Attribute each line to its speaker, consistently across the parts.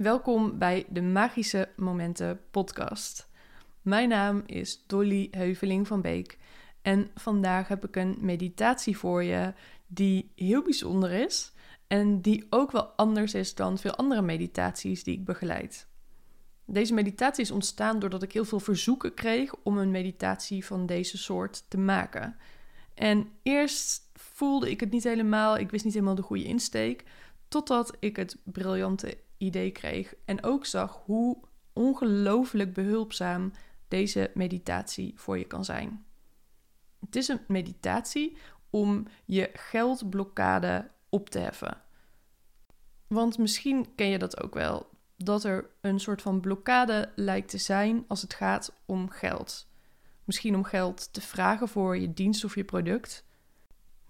Speaker 1: Welkom bij de Magische Momenten podcast. Mijn naam is Dolly Heuveling van Beek en vandaag heb ik een meditatie voor je die heel bijzonder is en die ook wel anders is dan veel andere meditaties die ik begeleid. Deze meditatie is ontstaan doordat ik heel veel verzoeken kreeg om een meditatie van deze soort te maken. En eerst voelde ik het niet helemaal, ik wist niet helemaal de goede insteek, totdat ik het briljante idee kreeg en ook zag hoe ongelooflijk behulpzaam deze meditatie voor je kan zijn. Het is een meditatie om je geldblokkade op te heffen. Want misschien ken je dat ook wel, dat er een soort van blokkade lijkt te zijn als het gaat om geld. Misschien om geld te vragen voor je dienst of je product.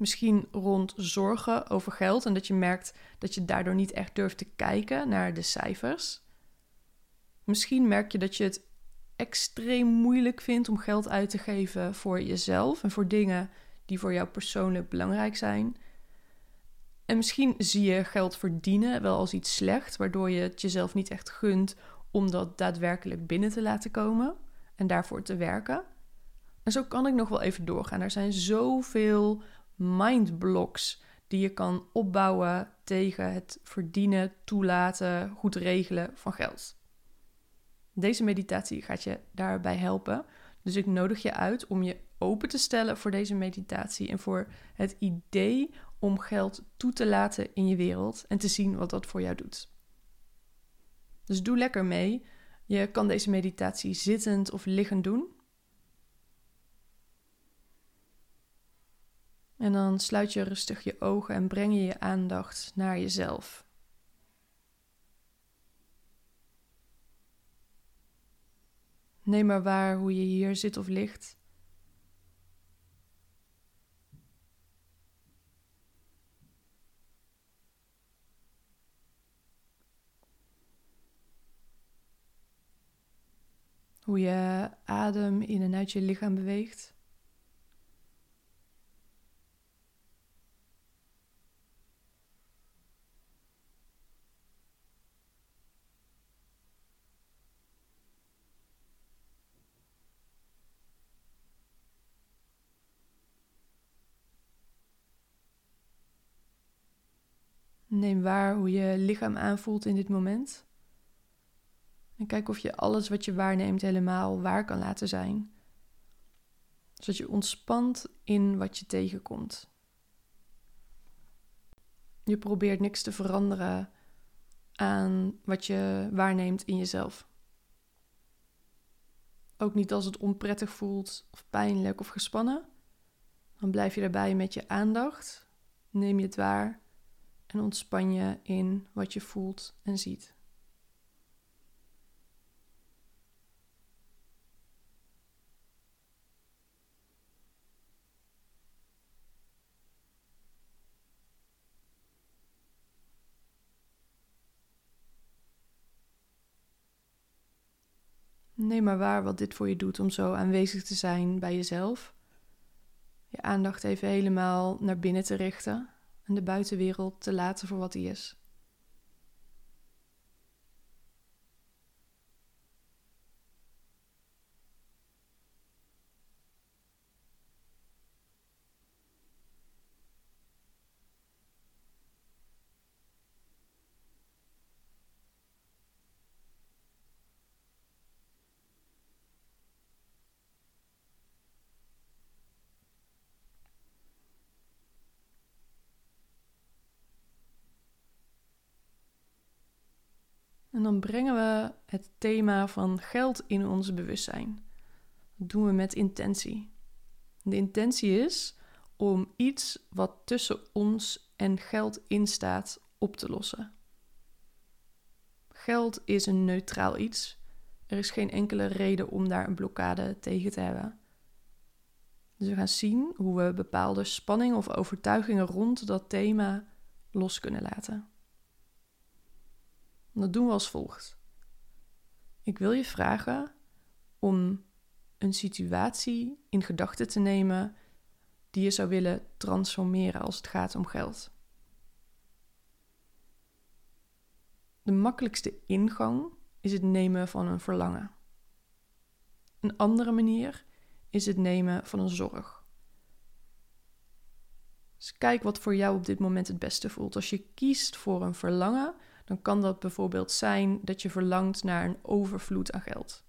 Speaker 1: Misschien rond zorgen over geld en dat je merkt dat je daardoor niet echt durft te kijken naar de cijfers. Misschien merk je dat je het extreem moeilijk vindt om geld uit te geven voor jezelf en voor dingen die voor jou persoonlijk belangrijk zijn. En misschien zie je geld verdienen wel als iets slecht, waardoor je het jezelf niet echt gunt om dat daadwerkelijk binnen te laten komen en daarvoor te werken. En zo kan ik nog wel even doorgaan. Er zijn zoveel mindblocks die je kan opbouwen tegen het verdienen, toelaten, goed regelen van geld. Deze meditatie gaat je daarbij helpen. Dus ik nodig je uit om je open te stellen voor deze meditatie en voor het idee om geld toe te laten in je wereld en te zien wat dat voor jou doet. Dus doe lekker mee. Je kan deze meditatie zittend of liggend doen. En dan sluit je rustig je ogen en breng je je aandacht naar jezelf. Neem maar waar hoe je hier zit of ligt. Hoe je adem in en uit je lichaam beweegt. Neem waar hoe je lichaam aanvoelt in dit moment. En kijk of je alles wat je waarneemt helemaal waar kan laten zijn. Zodat je ontspant in wat je tegenkomt. Je probeert niks te veranderen aan wat je waarneemt in jezelf. Ook niet als het onprettig voelt of pijnlijk of gespannen. Dan blijf je erbij met je aandacht. Neem je het waar en ontspan je in wat je voelt en ziet. Neem maar waar wat dit voor je doet om zo aanwezig te zijn bij jezelf. Je aandacht even helemaal naar binnen te richten en de buitenwereld te laten voor wat die is. En dan brengen we het thema van geld in ons bewustzijn. Dat doen we met intentie. De intentie is om iets wat tussen ons en geld instaat op te lossen. Geld is een neutraal iets. Er is geen enkele reden om daar een blokkade tegen te hebben. Dus we gaan zien hoe we bepaalde spanning of overtuigingen rond dat thema los kunnen laten. Dat doen we als volgt. Ik wil je vragen om een situatie in gedachten te nemen die je zou willen transformeren als het gaat om geld. De makkelijkste ingang is het nemen van een verlangen. Een andere manier is het nemen van een zorg. Dus kijk wat voor jou op dit moment het beste voelt. Als je kiest voor een verlangen, dan kan dat bijvoorbeeld zijn dat je verlangt naar een overvloed aan geld.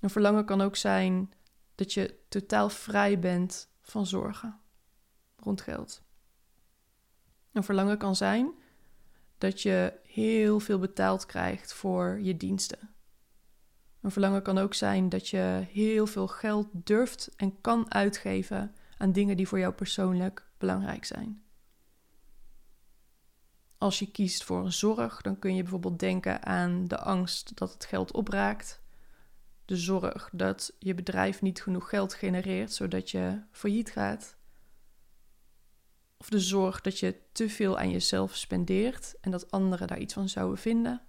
Speaker 1: Een verlangen kan ook zijn dat je totaal vrij bent van zorgen rond geld. Een verlangen kan zijn dat je heel veel betaald krijgt voor je diensten. Een verlangen kan ook zijn dat je heel veel geld durft en kan uitgeven aan dingen die voor jou persoonlijk belangrijk zijn. Als je kiest voor een zorg, dan kun je bijvoorbeeld denken aan de angst dat het geld opraakt, de zorg dat je bedrijf niet genoeg geld genereert zodat je failliet gaat, of de zorg dat je te veel aan jezelf spendeert en dat anderen daar iets van zouden vinden.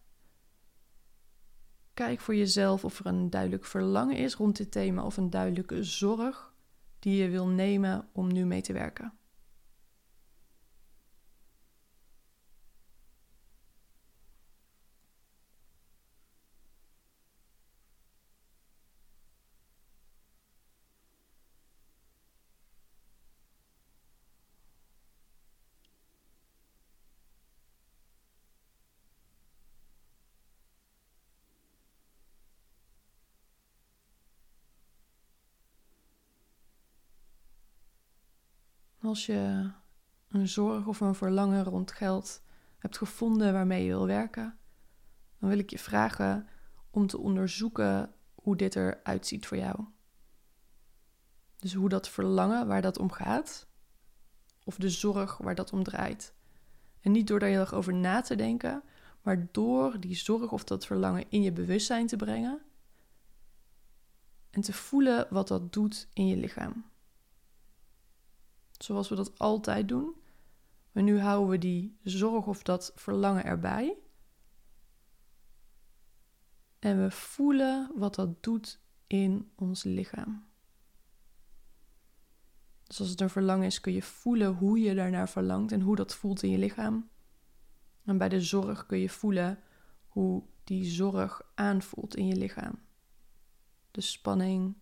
Speaker 1: Kijk voor jezelf of er een duidelijk verlangen is rond dit thema of een duidelijke zorg die je wil nemen om nu mee te werken. Als je een zorg of een verlangen rond geld hebt gevonden waarmee je wil werken, dan wil ik je vragen om te onderzoeken hoe dit eruit ziet voor jou. Dus hoe dat verlangen, waar dat om gaat, of de zorg waar dat om draait. En niet door daar heel erg over na te denken, maar door die zorg of dat verlangen in je bewustzijn te brengen en te voelen wat dat doet in je lichaam zoals we dat altijd doen. Maar nu houden we die zorg of dat verlangen erbij. En we voelen wat dat doet in ons lichaam. Dus als het een verlangen is, kun je voelen hoe je daarnaar verlangt en hoe dat voelt in je lichaam. En bij de zorg kun je voelen hoe die zorg aanvoelt in je lichaam. De spanning,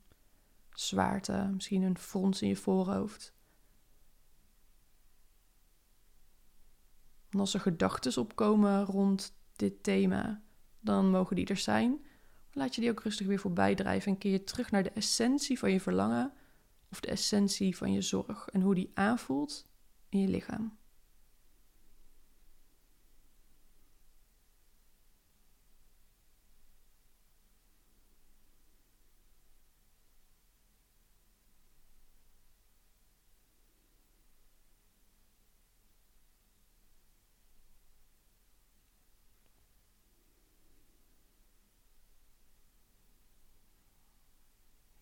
Speaker 1: zwaarte, misschien een frons in je voorhoofd. En als er gedachten opkomen rond dit thema, dan mogen die er zijn. laat je die ook rustig weer voorbij drijven en keer je terug naar de essentie van je verlangen of de essentie van je zorg en hoe die aanvoelt in je lichaam.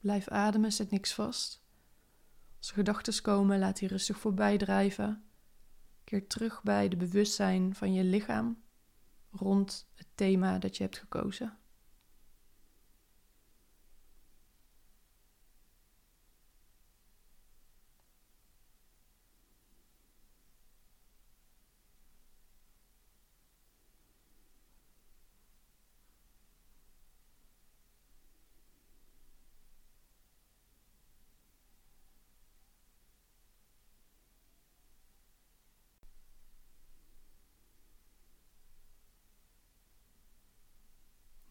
Speaker 1: Blijf ademen, zet niks vast. Als gedachten komen, laat die rustig voorbij drijven. Keer terug bij de bewustzijn van je lichaam rond het thema dat je hebt gekozen.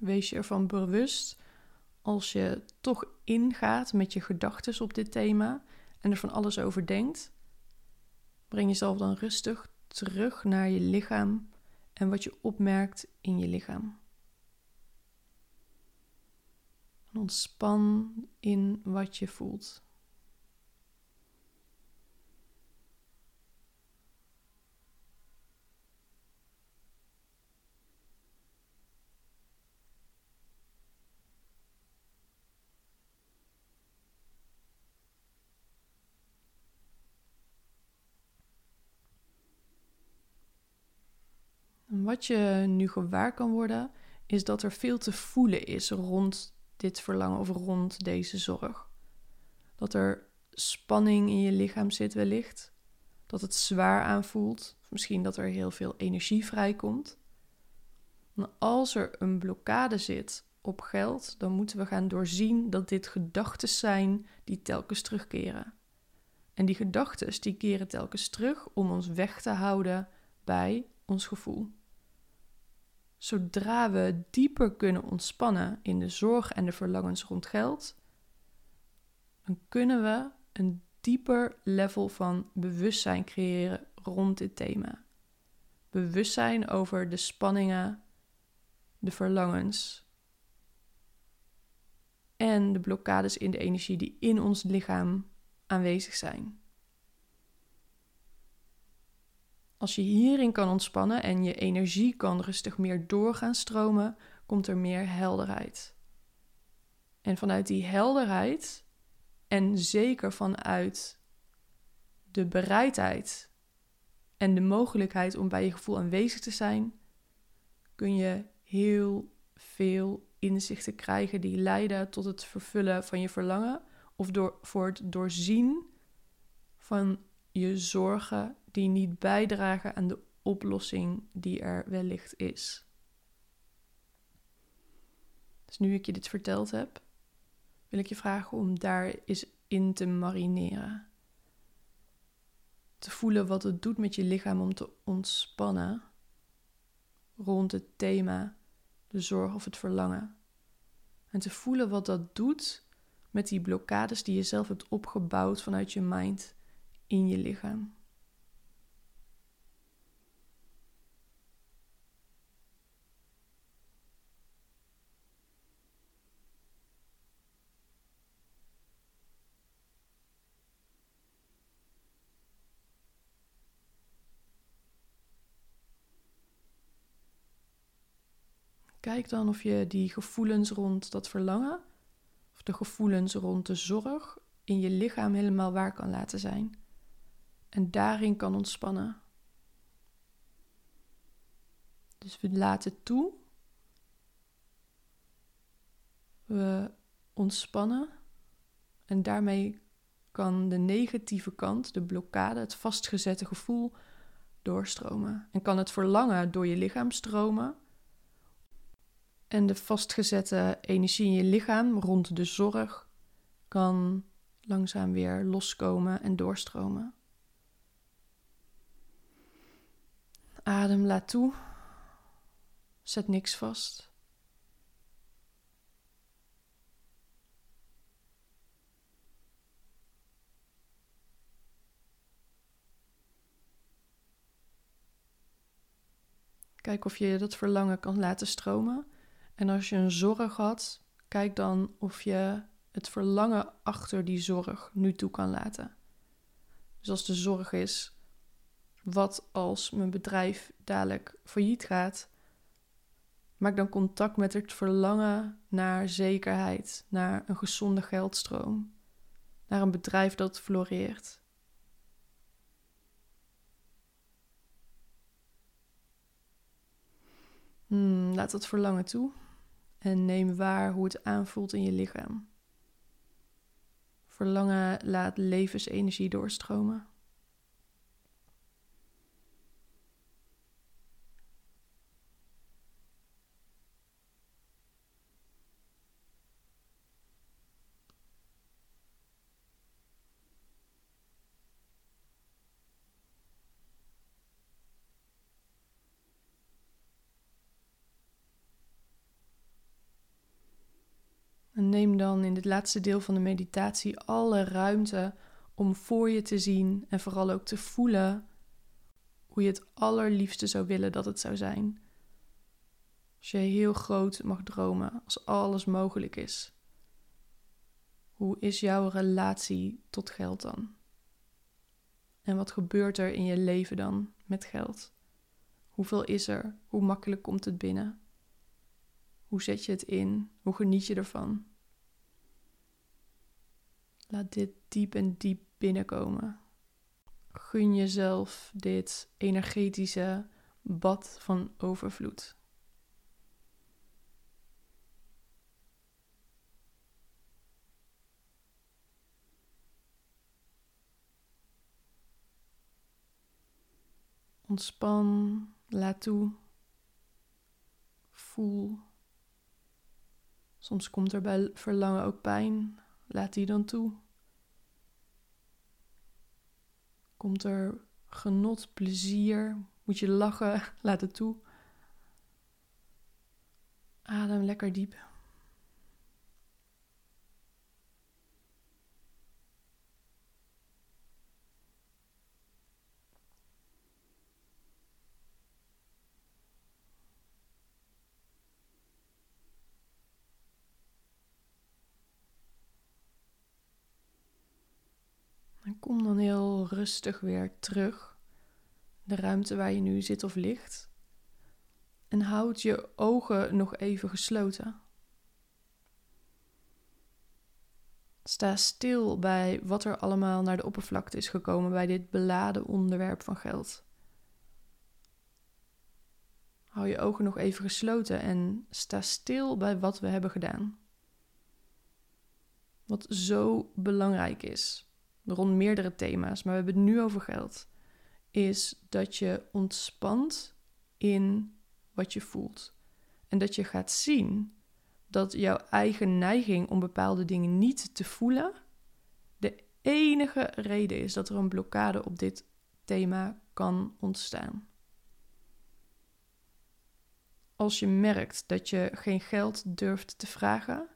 Speaker 1: Wees je ervan bewust als je toch ingaat met je gedachten op dit thema en er van alles over denkt. Breng jezelf dan rustig terug naar je lichaam en wat je opmerkt in je lichaam. ontspan in wat je voelt. Wat je nu gewaar kan worden, is dat er veel te voelen is rond dit verlangen of rond deze zorg. Dat er spanning in je lichaam zit wellicht, dat het zwaar aanvoelt, misschien dat er heel veel energie vrijkomt. als er een blokkade zit op geld, dan moeten we gaan doorzien dat dit gedachten zijn die telkens terugkeren. En die gedachten die keren telkens terug om ons weg te houden bij ons gevoel. Zodra we dieper kunnen ontspannen in de zorg en de verlangens rond geld, dan kunnen we een dieper level van bewustzijn creëren rond dit thema. Bewustzijn over de spanningen, de verlangens en de blokkades in de energie die in ons lichaam aanwezig zijn. Als je hierin kan ontspannen en je energie kan rustig meer doorgaan stromen, komt er meer helderheid. En vanuit die helderheid en zeker vanuit de bereidheid en de mogelijkheid om bij je gevoel aanwezig te zijn, kun je heel veel inzichten krijgen die leiden tot het vervullen van je verlangen of door, voor het doorzien van je zorgen die niet bijdragen aan de oplossing die er wellicht is. Dus nu ik je dit verteld heb, wil ik je vragen om daar eens in te marineren. Te voelen wat het doet met je lichaam om te ontspannen rond het thema de zorg of het verlangen. En te voelen wat dat doet met die blokkades die je zelf hebt opgebouwd vanuit je mind in je lichaam. Kijk dan of je die gevoelens rond dat verlangen, of de gevoelens rond de zorg, in je lichaam helemaal waar kan laten zijn. En daarin kan ontspannen. Dus we laten toe. We ontspannen. En daarmee kan de negatieve kant, de blokkade, het vastgezette gevoel doorstromen. En kan het verlangen door je lichaam stromen en de vastgezette energie in je lichaam rond de zorg kan langzaam weer loskomen en doorstromen. Adem, laat toe. Zet niks vast. Kijk of je dat verlangen kan laten stromen en als je een zorg had, kijk dan of je het verlangen achter die zorg nu toe kan laten. Dus als de zorg is, wat als mijn bedrijf dadelijk failliet gaat, maak dan contact met het verlangen naar zekerheid, naar een gezonde geldstroom, naar een bedrijf dat floreert. Hmm, laat dat verlangen toe. En neem waar hoe het aanvoelt in je lichaam. Verlangen laat levensenergie doorstromen. Neem dan in dit laatste deel van de meditatie alle ruimte om voor je te zien en vooral ook te voelen hoe je het allerliefste zou willen dat het zou zijn. Als je heel groot mag dromen, als alles mogelijk is. Hoe is jouw relatie tot geld dan? En wat gebeurt er in je leven dan met geld? Hoeveel is er? Hoe makkelijk komt het binnen? Hoe zet je het in? Hoe geniet je ervan? Laat dit diep en diep binnenkomen. Gun jezelf dit energetische bad van overvloed. Ontspan, laat toe Voel. Soms komt er bij verlangen ook pijn. Laat die dan toe. Komt er genot, plezier? Moet je lachen? Laat het toe. Adem lekker diep. En kom dan heel rustig weer terug. De ruimte waar je nu zit of ligt. En houd je ogen nog even gesloten. Sta stil bij wat er allemaal naar de oppervlakte is gekomen bij dit beladen onderwerp van geld. Hou je ogen nog even gesloten en sta stil bij wat we hebben gedaan. Wat zo belangrijk is rond meerdere thema's, maar we hebben het nu over geld, is dat je ontspant in wat je voelt. En dat je gaat zien dat jouw eigen neiging om bepaalde dingen niet te voelen de enige reden is dat er een blokkade op dit thema kan ontstaan. Als je merkt dat je geen geld durft te vragen,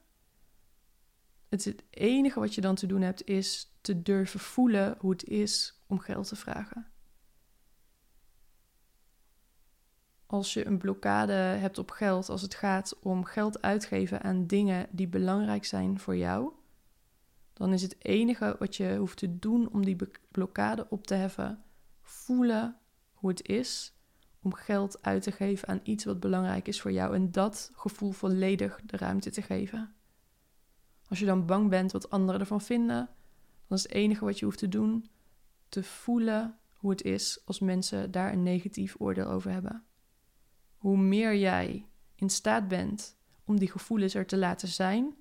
Speaker 1: het, enige wat je dan te doen hebt is te durven voelen hoe het is om geld te vragen. Als je een blokkade hebt op geld als het gaat om geld uitgeven aan dingen die belangrijk zijn voor jou, dan is het enige wat je hoeft te doen om die blokkade op te heffen, voelen hoe het is om geld uit te geven aan iets wat belangrijk is voor jou en dat gevoel volledig de ruimte te geven. Als je dan bang bent wat anderen ervan vinden, dan is het enige wat je hoeft te doen te voelen hoe het is als mensen daar een negatief oordeel over hebben. Hoe meer jij in staat bent om die gevoelens er te laten zijn,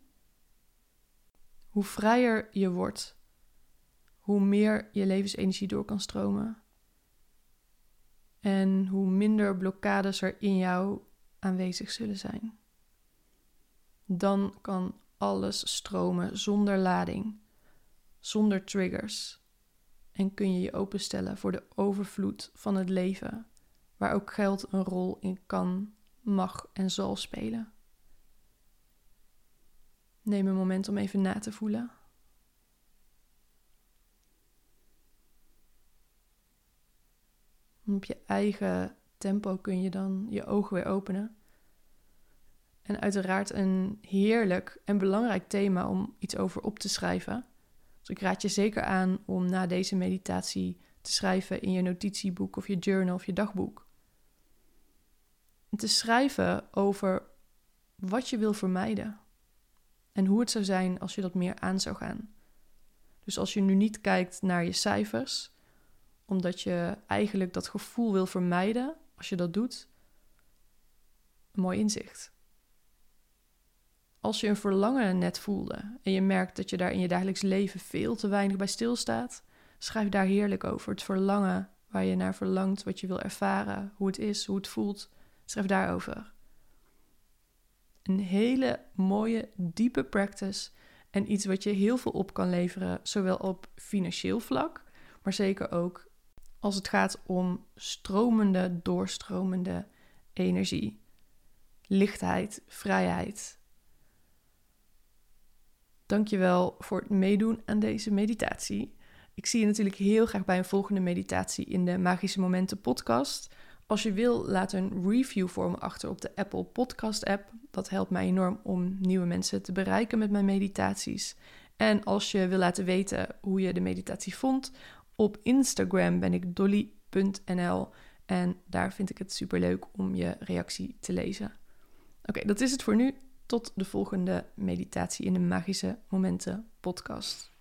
Speaker 1: hoe vrijer je wordt, hoe meer je levensenergie door kan stromen en hoe minder blokkades er in jou aanwezig zullen zijn. Dan kan alles stromen zonder lading, zonder triggers. En kun je je openstellen voor de overvloed van het leven, waar ook geld een rol in kan, mag en zal spelen. Neem een moment om even na te voelen. Op je eigen tempo kun je dan je ogen weer openen. En uiteraard een heerlijk en belangrijk thema om iets over op te schrijven. Dus ik raad je zeker aan om na deze meditatie te schrijven in je notitieboek of je journal of je dagboek. En te schrijven over wat je wil vermijden. En hoe het zou zijn als je dat meer aan zou gaan. Dus als je nu niet kijkt naar je cijfers, omdat je eigenlijk dat gevoel wil vermijden, als je dat doet, een mooi inzicht als je een verlangen net voelde en je merkt dat je daar in je dagelijks leven veel te weinig bij stilstaat, schrijf daar heerlijk over. Het verlangen waar je naar verlangt, wat je wil ervaren, hoe het is, hoe het voelt. Schrijf daarover. Een hele mooie, diepe practice en iets wat je heel veel op kan leveren, zowel op financieel vlak, maar zeker ook als het gaat om stromende, doorstromende energie, lichtheid, vrijheid Dankjewel voor het meedoen aan deze meditatie. Ik zie je natuurlijk heel graag bij een volgende meditatie in de Magische Momenten podcast. Als je wil, laat een review voor me achter op de Apple Podcast app. Dat helpt mij enorm om nieuwe mensen te bereiken met mijn meditaties. En als je wil laten weten hoe je de meditatie vond, op Instagram ben ik dolly.nl en daar vind ik het super leuk om je reactie te lezen. Oké, dat is het voor nu tot de volgende meditatie in de Magische Momenten podcast.